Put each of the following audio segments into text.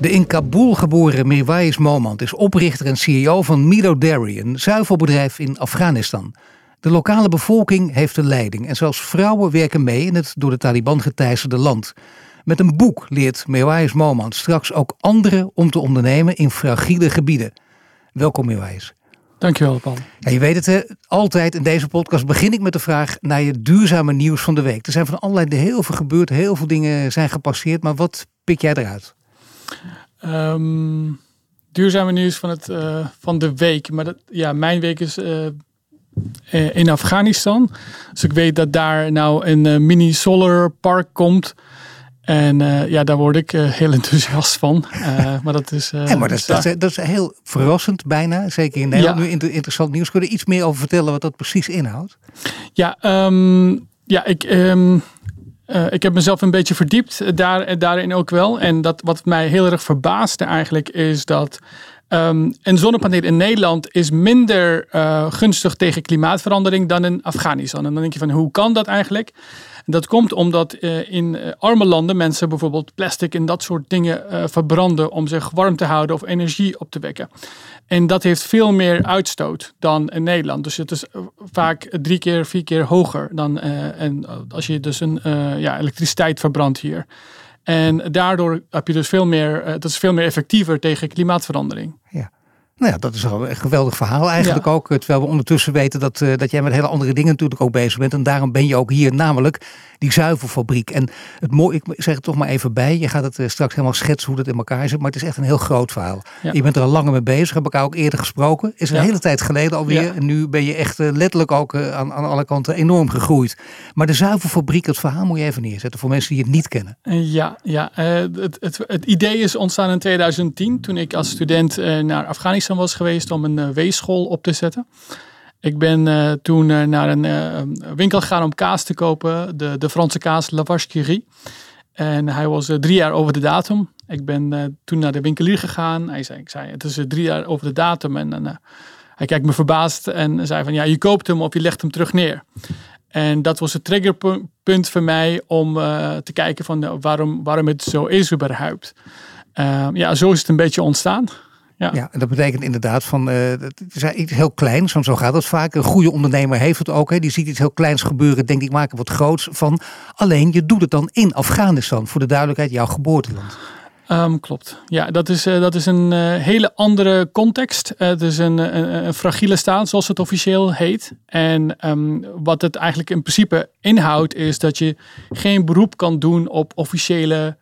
De in Kabul geboren Mirwais Momand is oprichter en CEO van Milo Dairy, een zuivelbedrijf in Afghanistan. De lokale bevolking heeft de leiding en zelfs vrouwen werken mee in het door de Taliban geteisterde land. Met een boek leert Mirwais Momand straks ook anderen om te ondernemen in fragiele gebieden. Welkom Mirwais. Dankjewel, Paul. Ja, je weet het, hè? altijd in deze podcast begin ik met de vraag naar je duurzame nieuws van de week. Er zijn van allerlei heel veel gebeurd, heel veel dingen zijn gepasseerd, maar wat pik jij eruit? Um, duurzame nieuws van, het, uh, van de week. Maar dat, ja, mijn week is uh, in Afghanistan. Dus ik weet dat daar nou een uh, mini solar park komt. En ja, daar word ik heel enthousiast van. Maar dat is. ja, maar dat is, dat, is, dat is, heel verrassend bijna. Zeker in Nederland. Ja. Nu inter interessant nieuws. Kun je iets meer over vertellen wat dat precies inhoudt? Ja, um, ja ik. Um, ik heb mezelf een beetje verdiept daar, daarin ook wel. En dat, wat mij heel erg verbaasde eigenlijk is dat Um, een zonnepaneel in Nederland is minder uh, gunstig tegen klimaatverandering dan in Afghanistan. En dan denk je van hoe kan dat eigenlijk? En dat komt omdat in arme landen mensen bijvoorbeeld plastic en dat soort dingen verbranden om zich warm te houden of energie op te wekken. En dat heeft veel meer uitstoot dan in Nederland. Dus het is vaak drie keer, vier keer hoger dan en als je dus een ja, elektriciteit verbrandt hier. En daardoor heb je dus veel meer, dat is veel meer effectiever tegen klimaatverandering. Ja. Nou ja, dat is al een geweldig verhaal eigenlijk ja. ook. Terwijl we ondertussen weten dat, dat jij met hele andere dingen natuurlijk ook bezig bent. En daarom ben je ook hier, namelijk die zuivelfabriek. En het mooie, ik zeg het toch maar even bij. Je gaat het uh, straks helemaal schetsen hoe dat in elkaar zit. Maar het is echt een heel groot verhaal. Ja. Je bent er al langer mee bezig. Heb elkaar ook eerder gesproken. Is een ja. hele tijd geleden alweer. En nu ben je echt uh, letterlijk ook aan, aan alle kanten enorm gegroeid. Maar de zuivelfabriek, het verhaal moet je even neerzetten voor mensen die het niet kennen. Ja, ja het, het, het idee is ontstaan in 2010. Toen ik als student naar Afghanistan was geweest om een weesschool op te zetten. Ik ben uh, toen uh, naar een winkel gegaan om kaas te kopen, de, de Franse kaas La Vache qui rit. En hij was drie jaar over de datum. Ik ben toen naar de winkelier gegaan. Hij zei, ik zei, het is drie jaar over de datum. En hij kijkt me verbaasd en zei van, ja, je koopt hem of je legt hem terug neer. En dat was het triggerpunt voor mij om te kijken van waarom, waarom het zo is überhaupt. ja, zo is het een beetje ontstaan. Ja. ja, en dat betekent inderdaad van, uh, het is iets heel kleins, want zo gaat het vaak. Een goede ondernemer heeft het ook. Hè. Die ziet iets heel kleins gebeuren, denkt ik maak er wat groots van. Alleen je doet het dan in Afghanistan, voor de duidelijkheid, jouw geboorteland. Um, klopt. Ja, dat is, uh, dat is een uh, hele andere context. Uh, het is een, een, een, fragiele staat, zoals het officieel heet. En um, wat het eigenlijk in principe inhoudt, is dat je geen beroep kan doen op officiële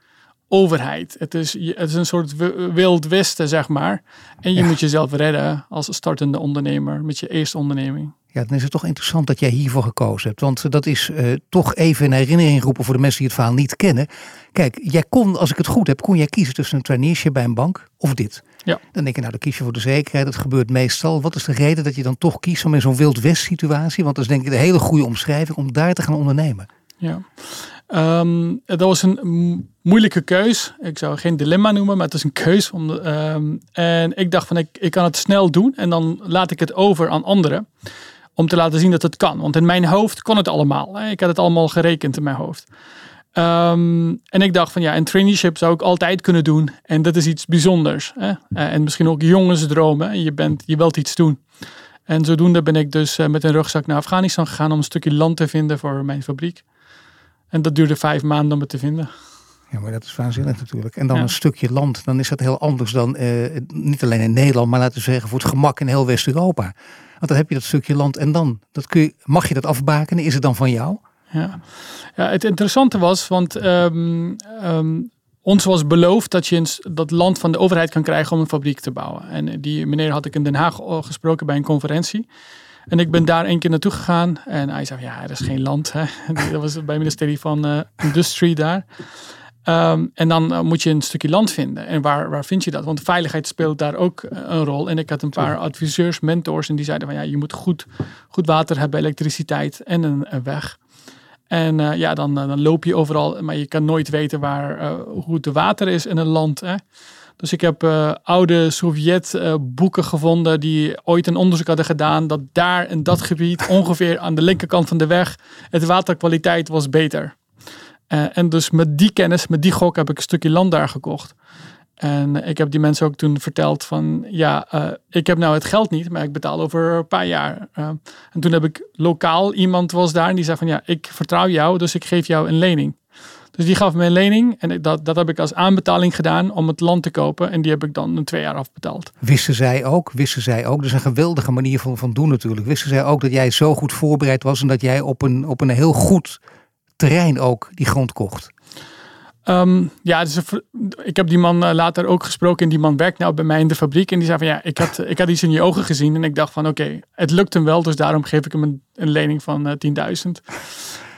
overheid. Het is, het is een soort wild westen, zeg maar. En je ja. moet jezelf redden als startende ondernemer met je eerste onderneming. Ja, dan is het toch interessant dat jij hiervoor gekozen hebt. Want dat is uh, toch even in herinnering roepen voor de mensen die het verhaal niet kennen. Kijk, jij kon, als ik het goed heb, kon jij kiezen tussen een traineeship bij een bank of dit. Ja. Dan denk je, nou, dan kies je voor de zekerheid. Dat gebeurt meestal. Wat is de reden dat je dan toch kiest om in zo'n wild west situatie, want dat is denk ik een hele goede omschrijving, om daar te gaan ondernemen? Ja. Um, dat was een moeilijke keus. Ik zou geen dilemma noemen, maar het is een keus. Um, en ik dacht van ik, ik kan het snel doen en dan laat ik het over aan anderen. Om te laten zien dat het kan. Want in mijn hoofd kon het allemaal. Hè. Ik had het allemaal gerekend in mijn hoofd. Um, en ik dacht van ja, een traineeship zou ik altijd kunnen doen. En dat is iets bijzonders. Hè. En misschien ook jongensdromen. Je, bent, je wilt iets doen. En zodoende ben ik dus met een rugzak naar Afghanistan gegaan om een stukje land te vinden voor mijn fabriek. En dat duurde vijf maanden om het te vinden. Ja, maar dat is waanzinnig natuurlijk. En dan ja. een stukje land, dan is dat heel anders dan uh, niet alleen in Nederland, maar laten we zeggen voor het gemak in heel West-Europa. Want dan heb je dat stukje land en dan dat kun je, mag je dat afbakenen? Is het dan van jou? Ja, ja het interessante was, want um, um, ons was beloofd dat je een, dat land van de overheid kan krijgen om een fabriek te bouwen. En die meneer had ik in Den Haag gesproken bij een conferentie. En ik ben daar één keer naartoe gegaan. En hij zei, ja, er is geen land. Hè. Dat was bij het ministerie van uh, Industrie daar. Ehm, en dan eh, moet je een stukje land vinden. En waar, waar vind je dat? Want veiligheid speelt daar ook eh, een rol. En ik had een paar adviseurs, mentors, en die zeiden van ja, je moet goed, goed water hebben, elektriciteit en een, weg. En uh, ja, dan, dan loop je overal, maar je kan nooit weten waar, hoe het de water is in een land. Hè? Dus ik heb oude Sovjet-boeken gevonden die ooit een onderzoek hadden gedaan dat daar in dat gebied, ongeveer aan de linkerkant van de weg, het waterkwaliteit was beter. Uh, en dus met die kennis, met die gok, heb ik een stukje land daar gekocht. En ik heb die mensen ook toen verteld van, ja, ik heb nou het geld niet, maar ik betaal over een paar jaar. En toen heb ik lokaal, iemand was daar en die zei van, ja, ik vertrouw jou, dus ik geef jou een lening. Dus die gaf me een lening en dat, dat heb ik als aanbetaling gedaan om het land te kopen. En die heb ik dan een twee jaar afbetaald. Wisten zij ook, wisten zij ook, dat is een geweldige manier van, van doen natuurlijk. Wisten zij ook dat jij zo goed voorbereid was en dat jij op een, op een heel goed terrein ook die grond kocht? Ehm, ja, dus ik heb die man eh, later ook gesproken. En die man werkt nou bij mij in de fabriek. En die zei van ja, ik had, ik had iets in je ogen gezien. En ik dacht van oké, het lukt hem wel. Dus daarom geef ik hem een, een lening van uh, eh, 10.000.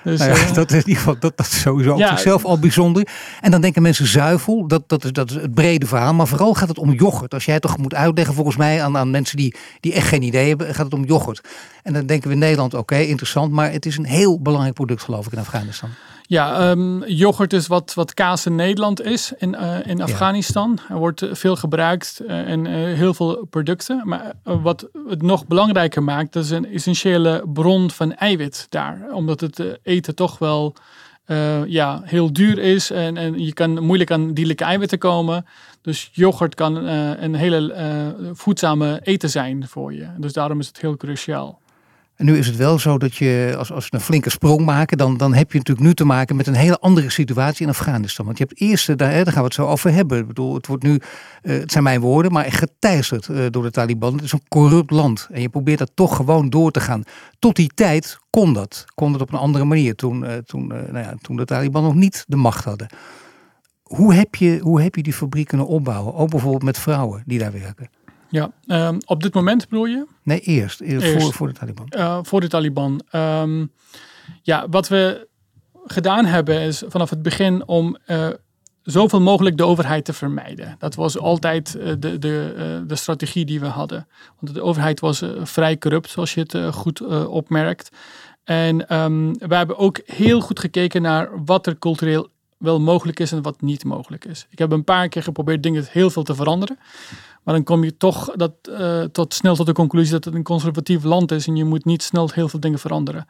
Dus, nou ja, uh, dat is in ieder geval dat, dat is sowieso ja, op zichzelf al bijzonder. En dan denken mensen zuivel, dat, dat, is, dat is het brede verhaal. Maar vooral gaat het om yoghurt. Als jij het toch moet uitleggen volgens mij aan, aan mensen die, die echt geen idee hebben, gaat het om yoghurt. En dan denken we in Nederland, oké, interessant. Maar het is een heel belangrijk product geloof ik in Afghanistan. Ja, um, yoghurt is wat, wat kaas in Nederland is in, uh, in Afghanistan. Er wordt veel gebruikt in uh, heel veel producten. Maar wat het nog belangrijker maakt, dat is een essentiële bron van eiwit daar. Omdat het eten toch wel ja, heel duur is en, en je kan moeilijk aan dierlijke eiwitten komen. Dus yoghurt kan een hele voedzame eten zijn voor je. Dus daarom is het heel cruciaal. En nu is het wel zo dat je, als, als we een flinke sprong maken, dan, dan heb je natuurlijk nu te maken met een hele andere situatie in Afghanistan. Want je hebt eerst, daar, daar gaan we het zo over hebben. Ik bedoel, het wordt nu, uh, het zijn mijn woorden, maar echt geteisterd uh, door de Taliban. Het is een corrupt land. En je probeert dat toch gewoon door te gaan. Tot die tijd kon dat. Kon dat op een andere manier. Toen, toen, nou ja, toen de Taliban nog niet de macht hadden. Hoe heb, je, hoe heb je die fabriek kunnen opbouwen? Ook bijvoorbeeld met vrouwen die daar werken. Ja, um, op dit moment bedoel je? Nee, eerst. eerst, Voor, voor de Taliban. Uh, voor de Taliban. Um, ja, wat we gedaan hebben is vanaf het begin om uh, zoveel mogelijk de overheid te vermijden. Dat was altijd uh, de, de, de strategie die we hadden. Want de overheid was vrij corrupt, zoals je het goed opmerkt. En um, we hebben ook heel goed gekeken naar wat er cultureel wel mogelijk is en wat niet mogelijk is. Ik heb een paar keer geprobeerd dingen heel veel te veranderen. Maar dan kom je toch dat, uh, tot, snel tot de conclusie dat het een conservatief land is en je moet niet snel heel veel dingen veranderen.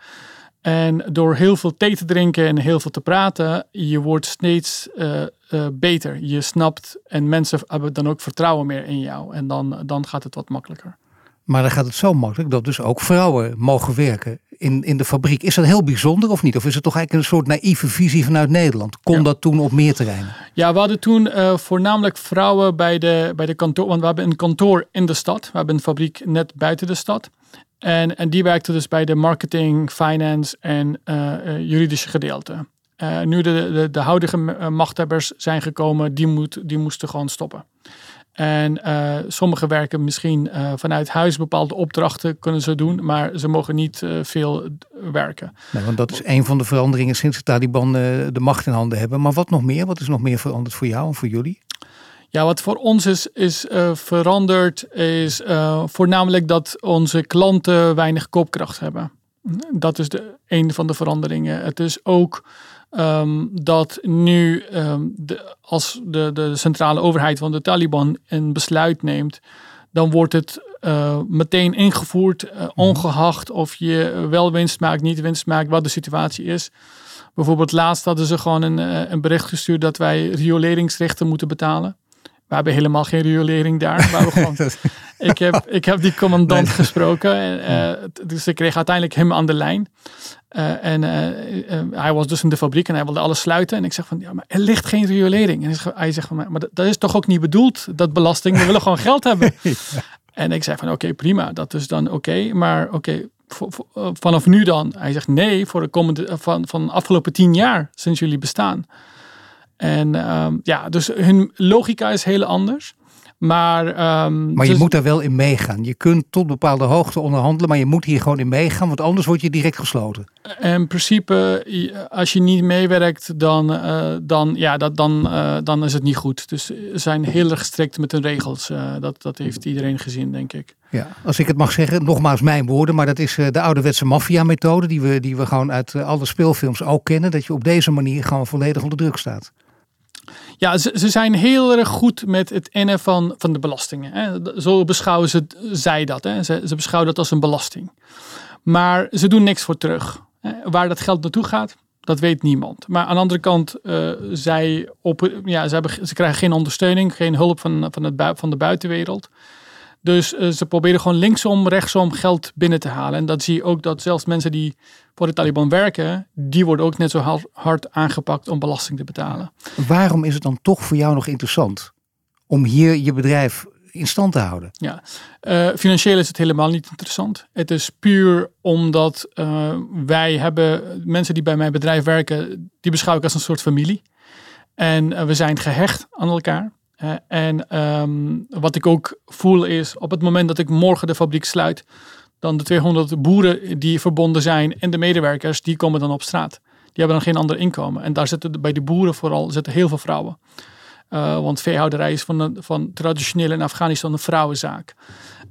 En door heel veel thee te drinken en heel veel te praten, je wordt steeds uh, uh, beter. Je snapt en mensen hebben dan ook vertrouwen meer in jou. En dan, dan gaat het wat makkelijker. Maar dan gaat het zo makkelijk dat dus ook vrouwen mogen werken in, in de fabriek. Is dat heel bijzonder of niet? Of is het toch eigenlijk een soort naïeve visie vanuit Nederland? Kon dat toen op meer terreinen? Ja, we hadden toen uh, voornamelijk vrouwen bij de, bij de kantoor. Want we hebben een kantoor in de stad. We hebben een fabriek net buiten de stad. En, en die werkte dus bij de marketing, finance en uh, juridische gedeelte. Uh, nu de, de, de huidige machthebbers zijn gekomen, die, moet, die moesten gewoon stoppen. En uh, sommigen werken misschien uh, vanuit huis bepaalde opdrachten kunnen ze doen, maar ze mogen niet uh, veel werken. Nee, want dat is een van de veranderingen sinds de Taliban de macht in handen hebben. Maar wat nog meer? Wat is nog meer veranderd voor jou en voor jullie? Ja, wat voor ons is, is veranderd, is voornamelijk dat onze klanten weinig koopkracht hebben. Dat is de, een van de veranderingen. Het is ook Um, dat nu um, de, als de, de centrale overheid van de Taliban een besluit neemt, dan wordt het uh, meteen ingevoerd, uh, ongeacht of je wel winst maakt, niet winst maakt, wat de situatie is. Bijvoorbeeld laatst hadden ze gewoon een, uh, een bericht gestuurd dat wij rioleringsrechten moeten betalen. We hebben helemaal geen riolering daar. Maar we gewoon, ik, heb, ik heb die commandant gesproken. En, dus ik kreeg uiteindelijk hem aan de lijn. Uh, en uh, hij was dus in de fabriek en hij wilde alles sluiten. En ik zeg van, ja, maar er ligt geen riolering. En hij zegt van, maar dat is toch ook niet bedoeld, dat belasting. We willen gewoon geld hebben. En ik zei van, oké, prima. Dat is dan oké. maar oké, vanaf nu dan? Hij zegt, nee, voor de komende, van, van de afgelopen tien jaar sinds jullie bestaan. En um, ja, dus hun logica is heel anders. Maar, um, maar je moet daar wel in meegaan. Je kunt tot bepaalde hoogte onderhandelen, maar je moet hier gewoon in meegaan, want anders word je direct gesloten. In principe, als je niet meewerkt, dan, uh, dan, ja, dat, dan, uh, dan is het niet goed. Dus ze zijn heel erg strikt met hun regels. Uh, dat, dat heeft iedereen gezien, denk ik. Ja, als ik het mag zeggen, nogmaals mijn woorden, maar dat is de ouderwetse maffia-methode die we, die we gewoon uit alle speelfilms ook kennen. Dat je op deze manier gewoon volledig onder druk staat. Ja, ze, ze zijn heel erg goed met het innen van, van de belastingen. Hè. Zo beschouwen ze, zij dat. Hè. Ze, ze beschouwen dat als een belasting. Maar ze doen niks voor terug. Waar dat geld naartoe gaat, dat weet niemand. Maar aan de andere kant, uh, zij, op, ja, ze, hebben, ze krijgen geen ondersteuning, geen hulp van, van, van de buitenwereld. Dus uh, ze proberen gewoon linksom, rechtsom geld binnen te halen. En dat zie je ook dat zelfs mensen die voor de Taliban werken, die worden ook net zo hard aangepakt om belasting te betalen. Waarom is het dan toch voor jou nog interessant om hier je bedrijf in stand te houden? Ja, uh, financieel is het helemaal niet interessant. Het is puur omdat uh, wij hebben mensen die bij mijn bedrijf werken, die beschouw ik als een soort familie. En we zijn gehecht aan elkaar en um, wat ik ook voel is, op het moment dat ik morgen de fabriek sluit, dan de 200 boeren die verbonden zijn en de medewerkers, die komen dan op straat. Die hebben dan geen ander inkomen. En daar zitten bij de boeren vooral zitten heel veel vrouwen. Uh, want veehouderij is van, van traditioneel in Afghanistan een vrouwenzaak.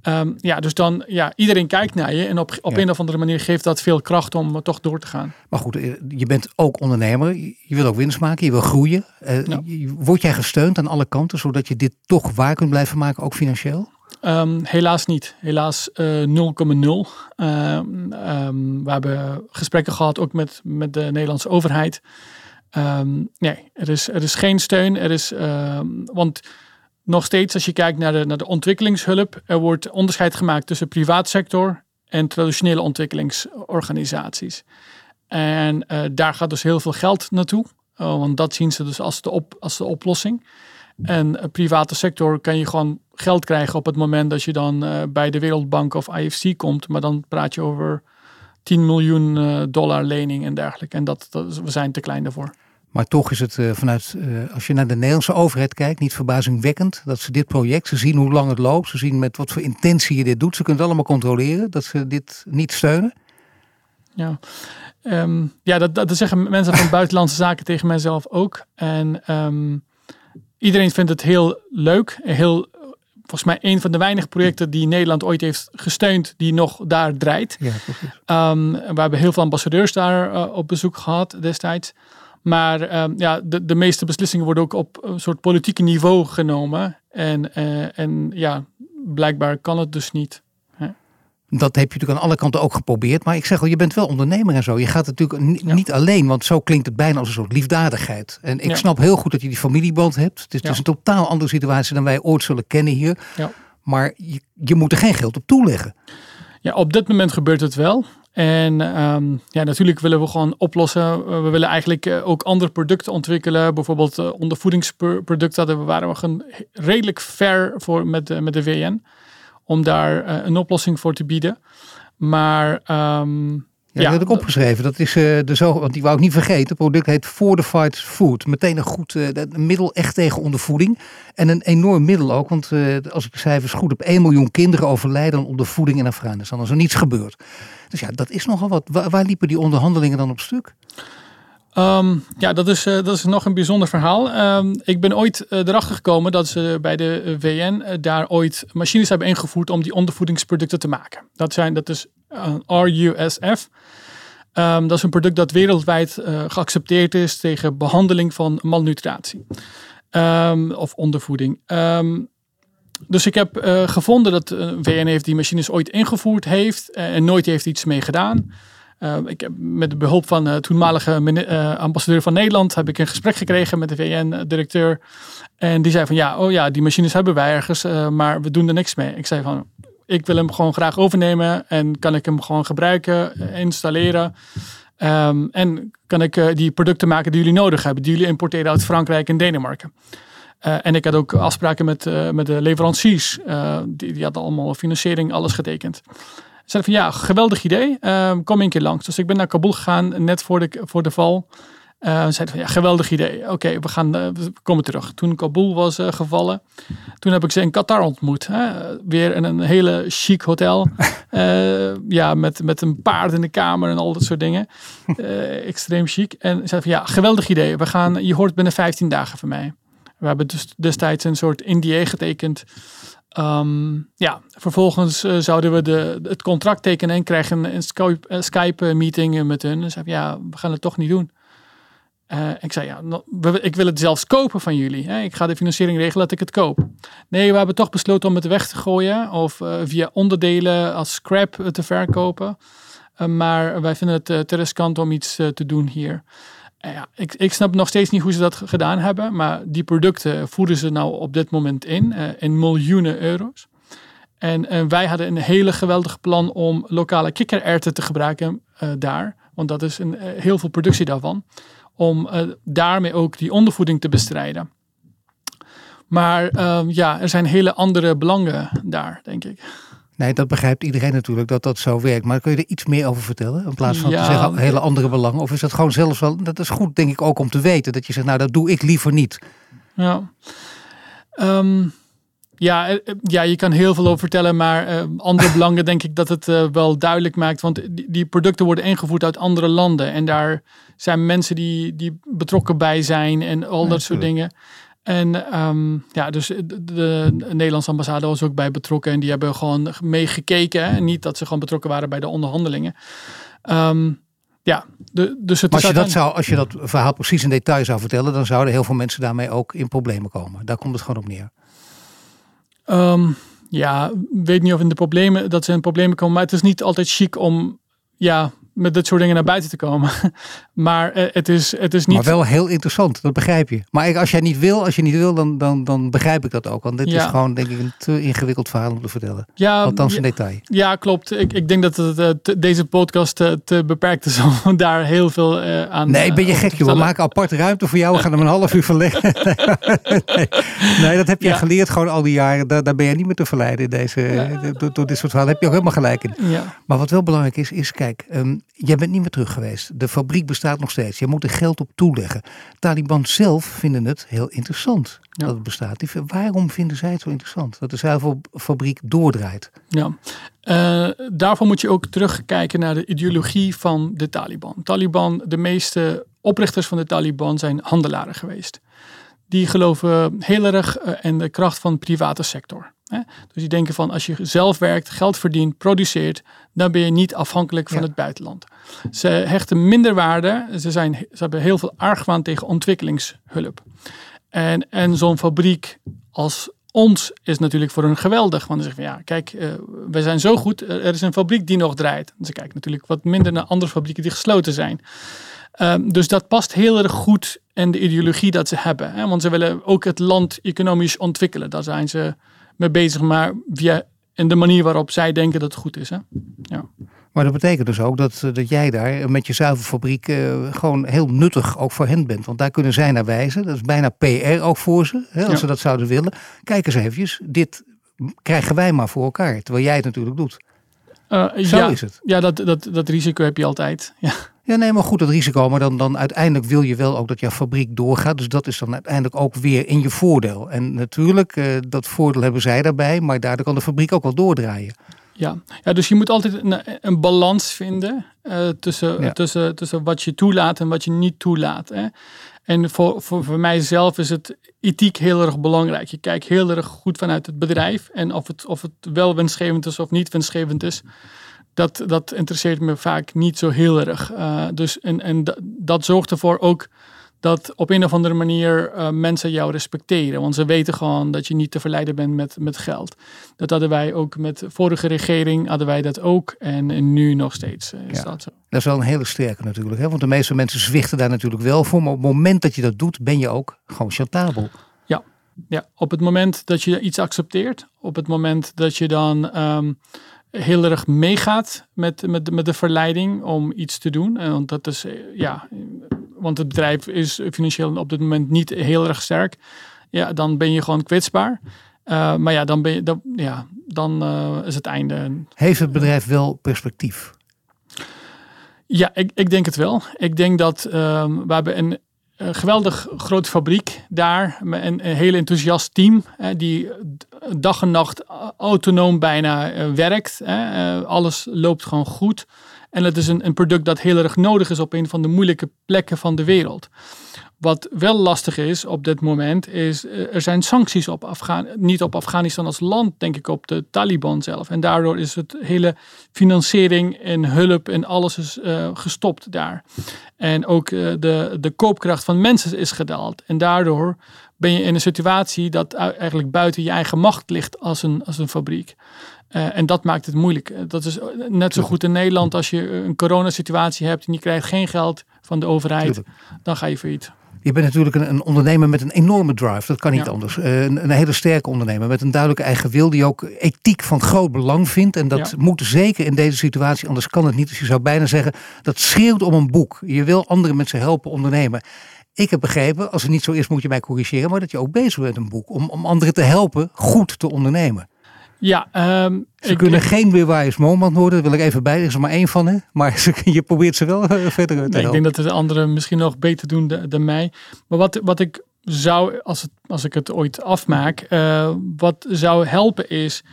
Um, ja, dus dan, ja, iedereen kijkt naar je en op, op een of andere manier geeft dat veel kracht om toch door te gaan. Maar goed, eh, je bent ook ondernemer, je wil ook winst maken, je wil groeien. Uh, Word jij gesteund aan alle kanten, zodat je dit toch waar kunt blijven maken, ook financieel? Um, helaas niet. Helaas uh, 0,0. Um, we hebben gesprekken gehad ook met, met de Nederlandse overheid. Um, nee, er is, er is geen steun. Er is, want nog steeds, als je kijkt naar de, naar de ontwikkelingshulp, er wordt onderscheid gemaakt tussen privaatsector en traditionele ontwikkelingsorganisaties. En uh, daar gaat dus heel veel geld naartoe, uh, want dat zien ze dus als de, als de oplossing. En uh, private sector kan je gewoon geld krijgen op het moment dat je dan bij de Wereldbank of IFC komt, maar dan praat je over 10 miljoen dollar lening en dergelijke. En dat, we zijn te klein daarvoor. Maar toch is het uh, vanuit, uh, als je naar de Nederlandse overheid kijkt, niet verbazingwekkend dat ze dit project, ze zien hoe lang het loopt, ze zien met wat voor intentie je dit doet. Ze kunnen het allemaal controleren, dat ze dit niet steunen. Ja, um, ja dat, dat zeggen mensen van buitenlandse zaken tegen mijzelf ook. En um, iedereen vindt het heel leuk, heel volgens mij een van de weinige projecten die Nederland ooit heeft gesteund, die nog daar draait. Ja, um, we hebben heel veel ambassadeurs daar uh, op bezoek gehad destijds. Maar um, ja, de, de meeste beslissingen worden ook op een soort politieke niveau genomen. En, uh, en ja, blijkbaar kan het dus niet. Dat heb je natuurlijk aan alle kanten ook geprobeerd. Maar ik zeg al, je bent wel ondernemer en zo. Je gaat natuurlijk niet alleen, want zo klinkt het bijna als een soort liefdadigheid. En ik snap heel goed dat je die familieband hebt. Het is, het is, een totaal andere situatie dan wij ooit zullen kennen hier. Maar je, je moet er geen geld op toeleggen. Ja, op dit moment gebeurt het wel. En um, ja, natuurlijk willen we gewoon oplossen. We willen eigenlijk eh, ook andere producten ontwikkelen. Bijvoorbeeld uh, ondervoedingsproducten. Daar waren we redelijk ver voor met, de, met de VN. Om daar een oplossing voor te bieden. Maar um, ja, dat heb ik opgeschreven. Dat is uh, de zo, want die wou ik niet vergeten. Het product heet Fortified Food. Meteen een goed uh, middel echt tegen ondervoeding. En een enorm middel ook. Want uh, als ik de cijfers goed heb, 1 miljoen kinderen overlijden aan ondervoeding in Afghanistan. Als er niets gebeurt. Dus ja, dat is nogal wat. Waar, liepen die onderhandelingen dan op stuk? Um, ja, dat is, uh, dat is nog een bijzonder verhaal. Um, ik ben ooit uh, erachter gekomen dat ze bij de VN uh, daar ooit machines hebben ingevoerd om die ondervoedingsproducten te maken. Dat, zijn, dat is RUSF. Um, dat is een product dat wereldwijd geaccepteerd is tegen behandeling van malnutritie of ondervoeding. Dus ik heb gevonden dat VN heeft die machines ooit ingevoerd heeft en nooit heeft iets mee gedaan. Ik heb met de behulp van de toenmalige ambassadeur van Nederland heb ik een gesprek gekregen met de VN-directeur. En die zei van ja, oh ja, die machines hebben wij ergens, maar we doen er niks mee. Ik zei van, ik wil hem gewoon graag overnemen en kan ik hem gewoon gebruiken, installeren. Um, en kan ik die producten maken die jullie nodig hebben, die jullie importeren uit Frankrijk en Denemarken. En ik had ook afspraken met, met de leveranciers. die, die hadden allemaal financiering, alles getekend zeiden van ja, geweldig idee. Uh, kom een keer langs. Dus ik ben naar Kabul gegaan net voor de, voor de val. Zeiden van ja, geweldig idee. Oké, we gaan we komen terug. Toen Kabul was gevallen, toen heb ik ze in Qatar ontmoet. Hè? Weer in een hele chic hotel. ja, met, met een paard in de kamer en al dat soort dingen. extreem chic. En zeiden van ja, geweldig idee. We gaan, je hoort binnen 15 dagen van mij. We hebben dus destijds een soort NDA getekend. Um, ja, vervolgens zouden we de, het contract tekenen en krijgen een Skype, Skype meeting met hun. En zeiden ja, we gaan het toch niet doen. Uh, ik zei, ja, ik wil het zelfs kopen van jullie. Hè? Ik ga de financiering regelen dat ik het koop. Nee, we hebben toch besloten om het weg te gooien of uh, via onderdelen als scrap te verkopen. Maar wij vinden het te riskant om iets te doen hier. Ja, ik, ik snap nog steeds niet hoe ze dat gedaan hebben, maar die producten voeren ze nou op dit moment in, in miljoenen euro's. En, en, wij hadden een hele geweldig plan om lokale kikkererwten te gebruiken daar, want dat is een, heel veel productie daarvan om daarmee ook die ondervoeding te bestrijden. Maar uh, ja, er zijn hele andere belangen daar, denk ik. Nee, dat begrijpt iedereen natuurlijk dat dat zo werkt. Maar kun je er iets meer over vertellen? In plaats van te zeggen hele andere belangen. Of is dat gewoon zelfs wel. Dat is goed, denk ik, ook om te weten. Dat je zegt, nou, dat doe ik liever niet. Ja. Um, ja, eh, eh, ja, je kan heel veel over vertellen, maar uh, andere belangen denk ik dat het uh, wel duidelijk maakt. Want die, die, producten worden ingevoerd uit andere landen. En daar zijn mensen die, die betrokken bij zijn en al dat soort dingen. En um, ja, dus de, de, Nederlandse ambassade was ook bij betrokken. En die hebben gewoon meegekeken. En niet dat ze gewoon betrokken waren bij de onderhandelingen. Um, ja, de, dus het maar als je, dat zou, als je dat verhaal precies in detail zou vertellen, dan zouden heel veel mensen daarmee ook in problemen komen. Daar komt het gewoon op neer. Um, ja, weet niet of in de problemen dat ze in problemen komen, maar het is niet altijd chic om ja, met dit soort dingen naar buiten te komen. maar uh, het, is, het is niet. Maar wel heel interessant, dat begrijp je. Maar als jij niet wil, als je niet wil, dan, dan, dan begrijp ik dat ook. Want dit is gewoon, denk ik, een te ingewikkeld verhaal om te vertellen. Ja, Althans in detail. Ja, klopt. Ik, ik denk dat het, uh, deze podcast te, te, beperkt is om daar heel veel uh, aan Nee, ben je gek, joh. We maken apart ruimte voor jou. We gaan hem een half uur verleggen. nee. nee, dat heb je ja. geleerd gewoon al die jaren. Daar, daar ben je niet meer te verleiden in deze, ja. door, door, dit soort verhalen. heb je ook helemaal gelijk in. Ja. Maar wat wel belangrijk is, is kijk, um, jij bent niet meer terug geweest. De fabriek bestaat nog steeds. Je moet er geld op toeleggen. Taliban zelf vinden het heel interessant dat het bestaat. waarom vinden zij het zo interessant? Dat de zuivelfabriek doordraait. Ja, uh, daarvoor moet je ook terugkijken naar de ideologie van de Taliban. Taliban, de meeste oprichters van de Taliban zijn handelaren geweest. Die geloven heel erg uh, in de kracht van de private sector. Dus die denken van als je zelf werkt, geld verdient, produceert, dan ben je niet afhankelijk van het buitenland. Ze hechten minder waarde, ze, zijn, ze hebben heel veel argwaan tegen ontwikkelingshulp. En, en zo'n fabriek als ons is natuurlijk voor hun geweldig. Want ze zeggen van ja, kijk, uh, wij zijn zo goed, er is een fabriek die nog draait. ze kijken natuurlijk wat minder naar andere fabrieken die gesloten zijn. Um, dus dat past heel erg goed in de ideologie dat ze hebben. Hè? Want ze willen ook het land economisch ontwikkelen. Daar zijn ze mee bezig, maar via en de manier waarop zij denken dat het goed is. Hè? Ja. Maar dat betekent dus ook dat, eh, dat jij daar met je zuivelfabriek uh, gewoon heel nuttig ook voor hen bent. Want daar kunnen zij naar wijzen. Dat is bijna PR ook voor ze, hè, als ze dat zouden willen. Kijk eens eventjes, dit krijgen wij maar voor elkaar. Terwijl jij het natuurlijk doet. Uh, Zo ja, is het. Ja, dat, dat, dat risico heb je altijd. Ja. Ja, nee, maar goed, dat risico. Maar dan, dan uiteindelijk wil je wel ook dat jouw fabriek doorgaat. Dus dat is dan uiteindelijk ook weer in je voordeel. En natuurlijk, uh, dat voordeel hebben zij daarbij. Maar daardoor kan de fabriek ook wel doordraaien. Ja, ja dus je moet altijd een, een balans vinden uh, tussen, ja. tussen, tussen wat je toelaat en wat je niet toelaat. Hè. En voor, voor, voor mijzelf is het ethiek heel erg belangrijk. Je kijkt heel erg goed vanuit het bedrijf. En of het, of het wel winstgevend is of niet winstgevend is dat, dat interesseert me vaak niet zo heel erg. Uh, dus en, en dat zorgt ervoor ook dat op een of andere manier uh, mensen jou respecteren. Want ze weten gewoon dat je niet te verleiden bent met, met geld. Dat hadden wij ook met de vorige regering, hadden wij dat ook. En, en nu nog steeds uh, is ja. dat zo. Dat is wel een hele sterke natuurlijk. Hè? Want de meeste mensen zwichten daar natuurlijk wel voor. Maar op het moment dat je dat doet, ben je ook gewoon chantabel. Ja, ja. op het moment dat je iets accepteert. Op het moment dat je dan... Um, heel erg meegaat met, met, met de verleiding om iets te doen. En want dat is, eh, ja, want het bedrijf is financieel op dit moment niet heel erg sterk. Ja, dan ben je gewoon kwetsbaar. Uh, maar ja, dan, ben je, dan, ja, dan uh, is het einde. Heeft het bedrijf wel perspectief? Ja, ik, ik denk het wel. Ik denk dat ehm, we hebben een, een geweldig grote fabriek daar. Met een, heel enthousiast team. die dag en nacht autonoom bijna werkt. alles loopt gewoon goed. En het is een, een product dat heel erg nodig is op een van de moeilijke plekken van de wereld. Wat wel lastig is op dit moment, is uh, er zijn sancties op Afghanistan, niet op Afghanistan als land, denk ik op de Taliban zelf. En daardoor is het hele financiering en hulp en alles is uh, gestopt daar. En ook uh, de, de koopkracht van mensen is gedaald. En daardoor ben je in een situatie dat eigenlijk buiten je eigen macht ligt als een, als een fabriek. Uh, en dat maakt het moeilijk. Dat is net zo goed in Nederland als je een coronasituatie hebt en je krijgt geen geld van de overheid, dan ga je failliet. Je bent natuurlijk een, een, ondernemer met een enorme drive, dat kan niet anders. Uh, een, een, hele sterke ondernemer met een duidelijke eigen wil die ook ethiek van groot belang vindt. En dat ja. moet zeker in deze situatie, anders kan het niet. Dus je zou bijna zeggen, dat schreeuwt om een boek. Je wil anderen met ze helpen ondernemen. Ik heb begrepen, als het niet zo is moet je mij corrigeren, maar dat je ook bezig bent met een boek om, om anderen te helpen goed te ondernemen. Ja, um, ze kunnen geen Weerwaaiers moment worden, dat wil ik even bij. Er is er maar één van, hè? maar ze, je probeert ze wel eh, verder te nee, Ik denk dat de anderen misschien nog beter doen dan mij. Maar wat, wat ik zou, als, het, als ik het ooit afmaak, uh, wat zou helpen is,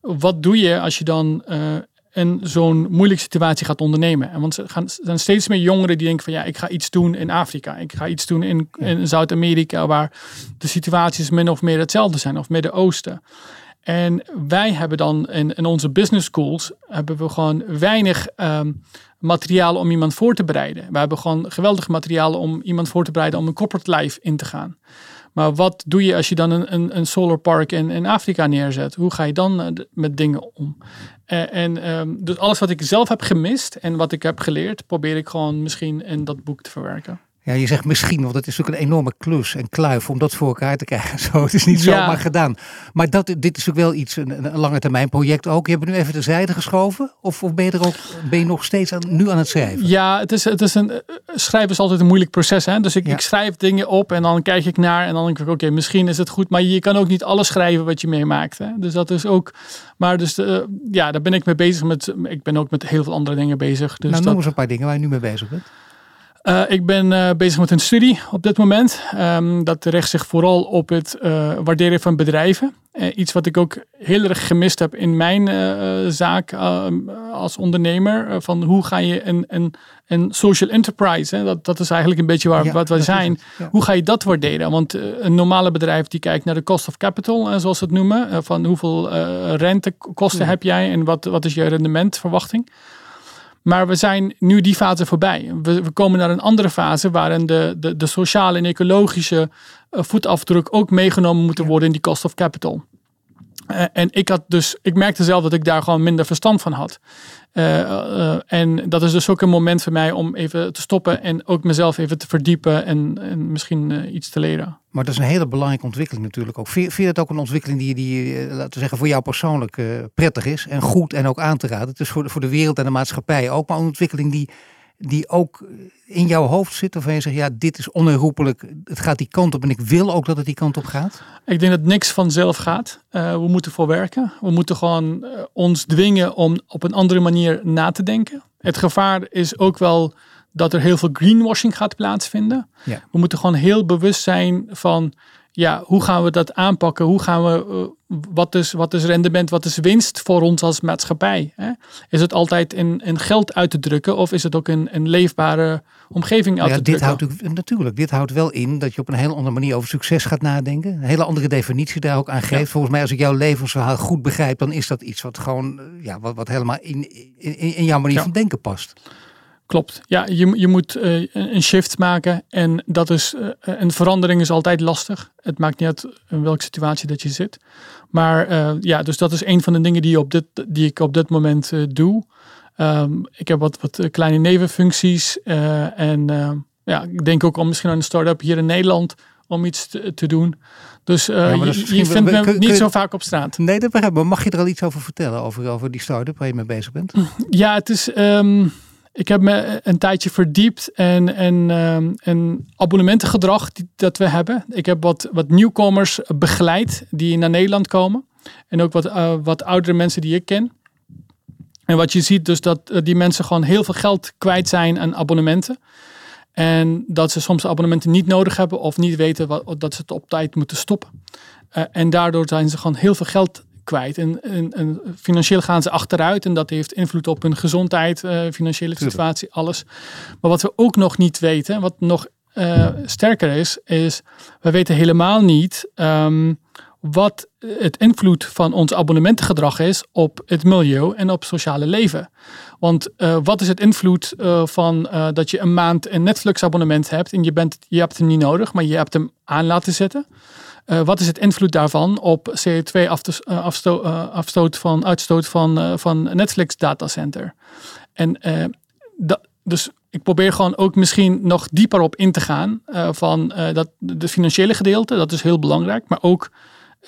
wat doe je als je dan uh, in zo'n moeilijke situatie gaat ondernemen? En want er gaan, zijn steeds meer jongeren die denken van ja, ik ga iets doen in Afrika, ik ga iets doen in, in Zuid-Amerika, waar de situaties min of meer hetzelfde zijn, of Midden-Oosten. En wij hebben dan in, in onze business schools hebben we gewoon weinig um, materiaal om iemand voor te bereiden. We hebben gewoon geweldig materiaal om iemand voor te bereiden om een corporate life in te gaan. Maar wat doe je als je dan een, een, een solar park in, in Afrika neerzet? Hoe ga je dan uh, met dingen om? Uh, en um, dus alles wat ik zelf heb gemist en wat ik heb geleerd, probeer ik gewoon misschien in dat boek te verwerken. Ja, je zegt misschien, want het is natuurlijk een enorme klus en kluif om dat voor elkaar te krijgen. Zo, het is niet ja. zomaar gedaan. Maar dat, dit is ook wel iets, een, een lange termijn project ook. Je hebt het nu even terzijde geschoven? Of, of ben je er ook ben je nog steeds aan, nu aan het schrijven? Ja, het is, het is een, schrijven is altijd een moeilijk proces. Hè? Dus ik, ja. ik schrijf dingen op en dan kijk ik naar en dan denk ik, oké, misschien is het goed. Maar je kan ook niet alles schrijven wat je meemaakt. Hè? Dus dat is ook, maar dus uh, ja, daar ben ik mee bezig. Met, ik ben ook met heel veel andere dingen bezig. Dus nou, noem eens een paar dingen waar je nu mee bezig bent. Uh, ik ben uh, bezig met een studie op dit moment. Um, dat richt zich vooral op het uh, waarderen van bedrijven. iets wat ik ook heel erg gemist heb in mijn zaak als ondernemer. van hoe ga je een, een, een social enterprise, hè? Dat, dat is eigenlijk een beetje waar, ja, wat wij zijn. Ja. Hoe ga je dat waarderen? Want een normale bedrijf die kijkt naar de cost of capital, zoals ze het noemen. van hoeveel rentekosten ja. heb jij en wat, wat is je rendementverwachting? Maar we zijn nu die fase voorbij. We, we komen naar een andere fase waarin de, de, de sociale en ecologische uh, voetafdruk ook meegenomen moeten worden in die cost of capital. Uh, en ik had dus, ik merkte zelf dat ik daar gewoon minder verstand van had. Uh, en dat is dus ook een moment voor mij om even te stoppen en ook mezelf even te verdiepen en, en misschien iets te leren. Maar dat is een hele belangrijke ontwikkeling natuurlijk ook. Vind, je het ook een ontwikkeling die, die laten we zeggen, voor jou persoonlijk prettig is en goed en ook aan te raden? Het is voor de wereld en de maatschappij ook, maar een ontwikkeling die die ook in jouw hoofd zit? Waarvan je zegt, ja, dit is onherroepelijk, het gaat die kant op en ik wil ook dat het die kant op gaat? Ik denk dat niks vanzelf gaat. Uh, we moeten voor werken. We moeten gewoon uh, ons dwingen om op een andere manier na te denken. Het gevaar is ook wel dat er heel veel greenwashing gaat plaatsvinden. Ja. We moeten gewoon heel bewust zijn van ja, hoe gaan we dat aanpakken? Hoe gaan we, uh, wat, is, wat is rendement, wat is winst voor ons als maatschappij? Hè? Is het altijd in, in geld uit te drukken of is het ook een, een leefbare omgeving uit ja, te dit drukken? Houdt, natuurlijk, dit houdt wel in dat je op een hele andere manier over succes gaat nadenken. Een hele andere definitie daar ook aan geeft. Ja. Volgens mij, als ik jouw levensverhaal goed begrijp, dan is dat iets wat gewoon, ja, wat, wat helemaal in, in, in jouw manier ja. van denken past. Klopt. Ja, je, je moet uh, een shift maken. En dat is, uh, een verandering is altijd lastig. Het maakt niet uit in welke situatie dat je zit. Maar uh, ja, dus dat is een van de dingen die, op dit, die ik op dit moment doe. Um, ik heb wat, wat kleine nevenfuncties. en ja, ik denk ook om misschien aan een start-up hier in Nederland om iets te, te doen. Dus ja, je, je vindt me kun, niet kun, zo vaak op straat. Nee, dat begrijp ik. Maar mag je er al iets over vertellen? Over, over die start-up waar je mee bezig bent? Ja, het is... Um, ik heb me een tijdje verdiept en, en, en abonnementengedrag dat we hebben. Ik heb wat, wat nieuwkomers begeleid die naar Nederland komen. En ook wat, uh, wat oudere mensen die ik ken. En wat je ziet dus dat die mensen gewoon heel veel geld kwijt zijn aan abonnementen. En dat ze soms abonnementen niet nodig hebben of niet weten wat, dat ze het op tijd moeten stoppen. en daardoor zijn ze gewoon heel veel geld kwijt. En, en, financieel gaan ze achteruit en dat heeft invloed op hun gezondheid, uh, financiële situatie, alles. Maar wat we ook nog niet weten, wat nog uh, sterker is, is we weten helemaal niet um, wat het invloed van ons abonnementengedrag is op het milieu en op sociale leven. Want uh, wat is het invloed uh, van uh, dat je een maand een Netflix abonnement hebt en je, bent, je hebt hem niet nodig, maar je hebt hem aan laten zetten? Uh, wat is het invloed daarvan op CO2-afstoot van, uitstoot van, uh, van Netflix datacenter? En uh, dat, dus ik probeer gewoon ook misschien nog dieper op in te gaan van dat de financiële gedeelte, dat is heel belangrijk, maar ook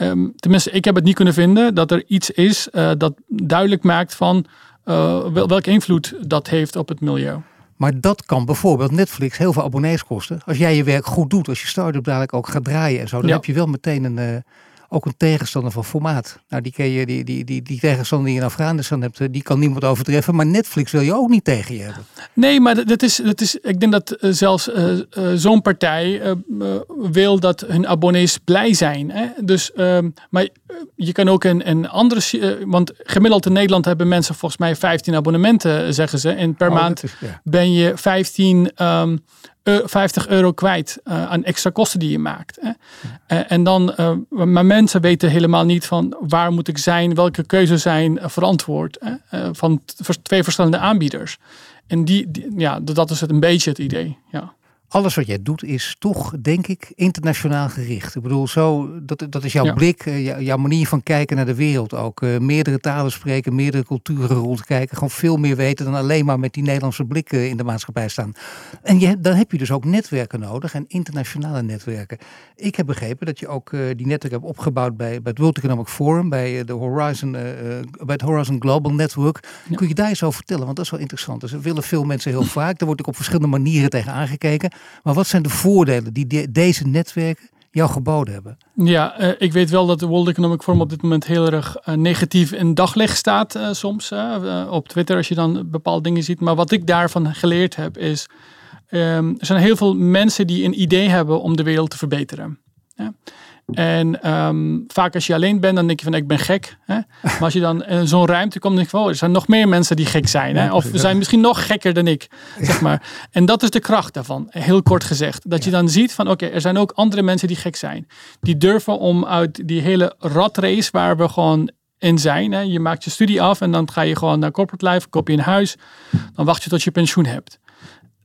um, tenminste, ik heb het niet kunnen vinden dat er iets is dat duidelijk maakt van welke invloed dat heeft op het milieu. Maar dat kan bijvoorbeeld Netflix heel veel abonnees kosten. Als jij je werk goed doet, als je start-up dadelijk ook gaat draaien en zo, dan heb je wel meteen een, uh, ook een tegenstander van formaat. Nou, die, ken je, die, die, die, die tegenstander die je in Afghanistan hebt, eh, die kan niemand overtreffen. Maar Netflix wil je ook niet tegen je hebben. Nee, maar dat is, dat is, ik denk dat uh, zelfs uh, zo'n partij wil dat hun abonnees blij zijn. Hè? Dus, ehm, maar je kan ook een, een andere, want gemiddeld in Nederland hebben mensen volgens mij 15 abonnementen, zeggen ze. En per oh, maand is, ja. ben je 15 um, 50 euro kwijt uh, aan extra kosten die je maakt. Hè. Uh, en dan, maar mensen weten helemaal niet van waar moet ik zijn, welke keuzes zijn verantwoord hè, van twee verschillende aanbieders. En die, die, ja, dat is het een beetje het idee. Ja alles wat jij doet is toch, denk ik, internationaal gericht. Ik bedoel, zo, dat, dat is jouw blik, uh, jouw manier van kijken naar de wereld ook. Uh, meerdere talen spreken, meerdere culturen rondkijken. Gewoon veel meer weten dan alleen maar met die Nederlandse blik uh, in de maatschappij staan. En je, dan heb je dus ook netwerken nodig en internationale netwerken. Ik heb begrepen dat je ook die netwerk hebt opgebouwd bij, bij het World Economic Forum, bij, de Horizon, bij het Horizon Global Network. Ja. Kun je daar eens over vertellen? Want dat is wel interessant. Dus er willen veel mensen heel vaak. Daar wordt ook op verschillende manieren tegen aangekeken. Maar wat zijn de voordelen die deze netwerken jou geboden hebben? Ja, uh, ik weet wel dat de World Economic Forum op dit moment heel erg uh, negatief in daglicht staat uh, soms. op Twitter als je dan bepaalde dingen ziet. Maar wat ik daarvan geleerd heb is... Um, er zijn heel veel mensen die een idee hebben om de wereld te verbeteren. En um, vaak als je alleen bent, dan denk je van ik ben gek. Hè? Maar als je dan in zo'n ruimte komt, denk je van oh, er zijn nog meer mensen die gek zijn. Hè? Of we zijn misschien nog gekker dan ik. Zeg maar. En dat is de kracht daarvan, heel kort gezegd. Dat je dan ziet van oké, er zijn ook andere mensen die gek zijn. Die durven om uit die hele ratrace waar we gewoon in zijn. Hè? Je maakt je studie af en dan ga je gewoon naar corporate life, koop je een huis. Dan wacht je tot je pensioen hebt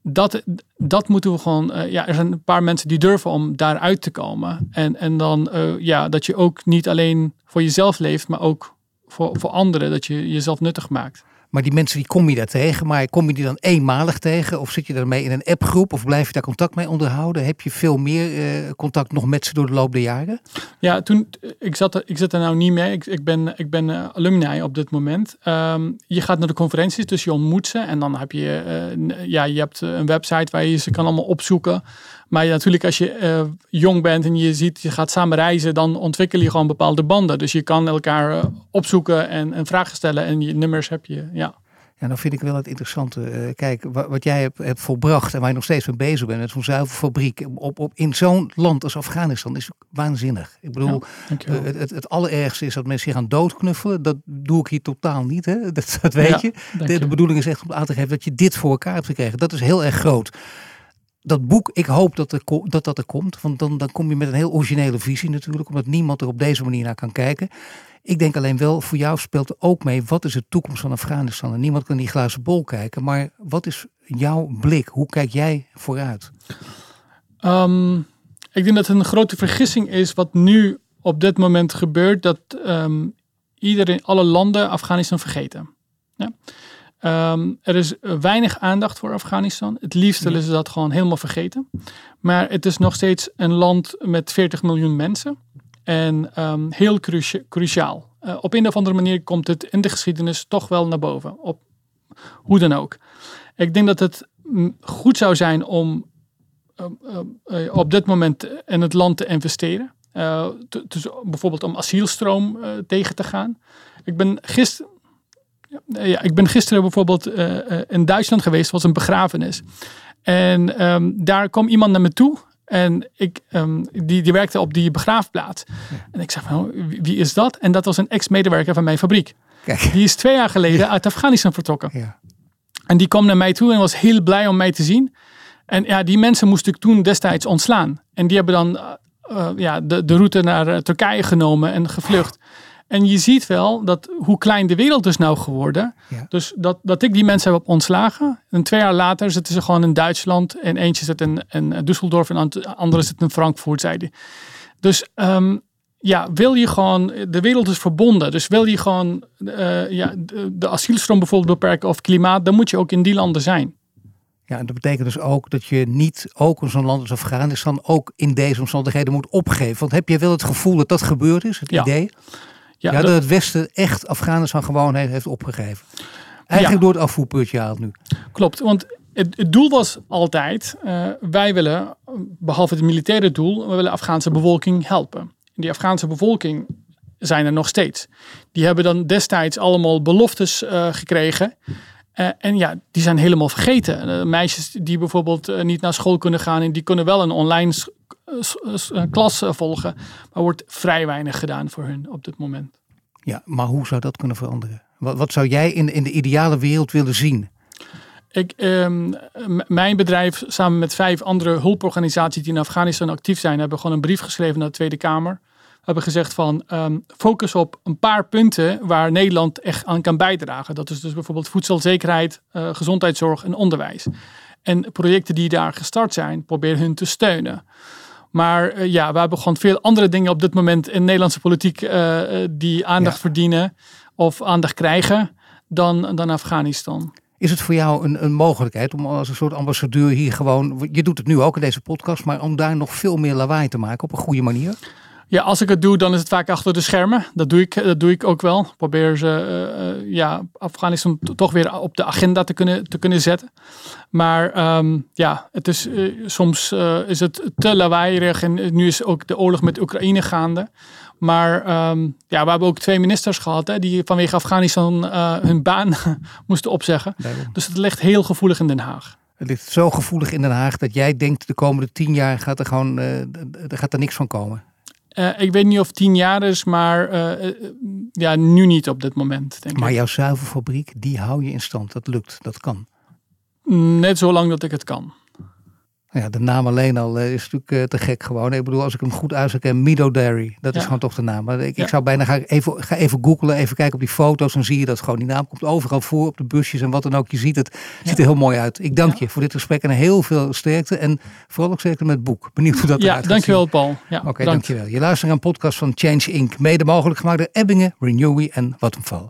dat, dat moeten we gewoon. Uh, ja, er zijn een paar mensen die durven om daaruit te komen. En, en dan uh, ja, dat je ook niet alleen voor jezelf leeft, maar ook voor, voor anderen. Dat je jezelf nuttig maakt. Maar die mensen die kom je daar tegen, maar kom je die dan eenmalig tegen? Of zit je daarmee in een appgroep? Of blijf je daar contact mee onderhouden? Heb je veel meer uh, contact nog met ze door de loop der jaren? Ja, toen, ik, zat ik zit er nou niet mee. Ik, ik ben, ik ben uh, alumni op dit moment. Um, je gaat naar de conferenties, dus je ontmoet ze. En dan heb je, ja, je hebt een website waar je ze kan allemaal opzoeken. Maar natuurlijk, als je jong bent en je ziet, je gaat samen reizen, dan ontwikkel je gewoon bepaalde banden. Dus je kan elkaar opzoeken en, en vragen stellen en je nummers heb je. Ja. Ja, dan vind ik wel het interessante. Uh, kijk, wat, wat jij hebt, hebt, volbracht en waar je nog steeds mee bezig bent met zo'n zuivelfabriek op, op, in zo'n land als Afghanistan is waanzinnig. Ik bedoel, ja, het, het allerergste is dat mensen zich gaan doodknuffelen. Dat doe ik hier totaal niet, hè? Dat, dat weet ja, je. De, de, bedoeling is echt om aan te geven dat je dit voor elkaar hebt gekregen. Dat is heel erg groot. Dat boek, ik hoop dat, dat dat er komt. Want dan, dan kom je met een heel originele visie natuurlijk. Omdat niemand er op deze manier naar kan kijken. Ik denk alleen wel, voor jou speelt er ook mee, wat is de toekomst van Afghanistan? En niemand kan die glazen bol kijken, maar wat is jouw blik? Hoe kijk jij vooruit? Um, ik denk dat een grote vergissing is wat nu op dit moment gebeurt, dat um, iedereen, alle landen Afghanistan vergeten. Ja? Um, er is weinig aandacht voor Afghanistan. Het liefst willen ze dat gewoon helemaal vergeten. Maar het is nog steeds een land met 40 miljoen mensen. En um, heel cruciaal. Uh, op een of andere manier komt het in de geschiedenis toch wel naar boven. Op, hoe dan ook. Ik denk dat het goed zou zijn om uh, uh, op dit moment in het land te investeren. bijvoorbeeld om asielstroom tegen te gaan. Ik ben gisteren ja, ik ben gisteren bijvoorbeeld in Duitsland geweest, was een begrafenis. En ehm, daar kwam iemand naar me toe. En ik, um, die, die werkte op die begraafplaats. En ik zei van, wie is dat? En dat was een ex-medewerker van mijn fabriek. Kijk. Die is twee jaar geleden uit Afghanistan vertrokken. Ja. En die kwam naar mij toe en was heel blij om mij te zien. En ja, die mensen moest ik toen destijds ontslaan. En die hebben dan uh, ja, de, de route naar Turkije genomen en gevlucht. En je ziet wel dat hoe klein de wereld is nou geworden. Dus dat, dat ik die mensen heb ontslagen. En twee jaar later zitten ze gewoon in Duitsland. En eentje zit in, in Düsseldorf en de andere zit in Frankfurt, zei hij. Dus um, ja, wil je gewoon, de wereld is verbonden. Dus wil je gewoon uh, ja, de, de asielstroom bijvoorbeeld beperken of klimaat, dan moet je ook in die landen zijn. Ja, en dat betekent dus ook dat je niet ook in zo'n land als Afghanistan ook in deze omstandigheden moet opgeven. Want heb je wel het gevoel dat dat gebeurd is, het idee? Ja, dat, het Westen echt Afghanistan gewoon heeft opgegeven. Eigenlijk door het afvoerputje haalt nu. Klopt, want het, het doel was altijd, uh, wij willen, behalve het militaire doel, we willen de Afghaanse bevolking helpen. Die Afghaanse bevolking zijn er nog steeds. Die hebben dan destijds allemaal beloftes uh, gekregen. Uh, en ja, die zijn helemaal vergeten. meisjes die bijvoorbeeld niet naar school kunnen gaan en die kunnen wel een online klas volgen. Maar wordt vrij weinig gedaan voor hun op dit moment. Ja, maar hoe zou dat kunnen veranderen? Wat, wat zou jij in, in de ideale wereld willen zien? Ik, um, mijn bedrijf samen met vijf andere hulporganisaties die in Afghanistan actief zijn, hebben gewoon een brief geschreven naar de Tweede Kamer. We hebben gezegd van um, focus op een paar punten waar Nederland echt aan kan bijdragen. Dat is dus bijvoorbeeld voedselzekerheid, uh, gezondheidszorg en onderwijs. En projecten die daar gestart zijn, probeer hun te steunen. Maar uh, ja, we hebben gewoon veel andere dingen op dit moment in Nederlandse politiek uh, die aandacht verdienen of aandacht krijgen dan, dan Afghanistan. Is het voor jou een, een mogelijkheid om als een soort ambassadeur hier gewoon, je doet het nu ook in deze podcast, maar om daar nog veel meer lawaai te maken op een goede manier? Ja, als ik het doe, dan is het vaak achter de schermen. Dat doe ik, dat doe ik ook wel. Probeer ze, uh, ja, Afghanistan toch weer op de agenda te kunnen, te kunnen zetten. Maar um, ja, het is, uh, soms uh, is het te lawaaierig en nu is ook de oorlog met Oekraïne gaande. Maar um, ja, we hebben ook twee ministers gehad hè, die vanwege Afghanistan hun baan moesten opzeggen. Dus het ligt heel gevoelig in Den Haag. Het ligt zo gevoelig in Den Haag dat jij denkt de komende tien jaar gaat er gewoon er gaat er niks van komen. Uh, ik weet niet of tien jaar is, maar uh, ja, nu niet op dit moment. Denk maar ik. jouw zuivelfabriek, die hou je in stand. Dat lukt, dat kan. Net zo lang dat ik het kan. Ja, de naam alleen al uh, is natuurlijk uh, te gek gewoon. Ik bedoel, als ik hem goed uitspreek, Mido Dairy. Dat is gewoon toch de naam. Maar ik, ja. ik zou bijna even, ga even googlen, even kijken op die foto's. Dan zie je dat gewoon. Die naam komt overal voor op de busjes en wat dan ook. Je ziet het. Ja. Ziet er heel mooi uit. Ik dank je voor dit gesprek en heel veel sterkte. En vooral ook sterkte met het boek. Benieuwd hoe dat ja, eruit dankjewel Paul. Ja, Oké, okay, dankjewel. Je luistert naar een podcast van Change Inc. Mede mogelijk gemaakt door Ebbingen, Renewy en Vattenfall.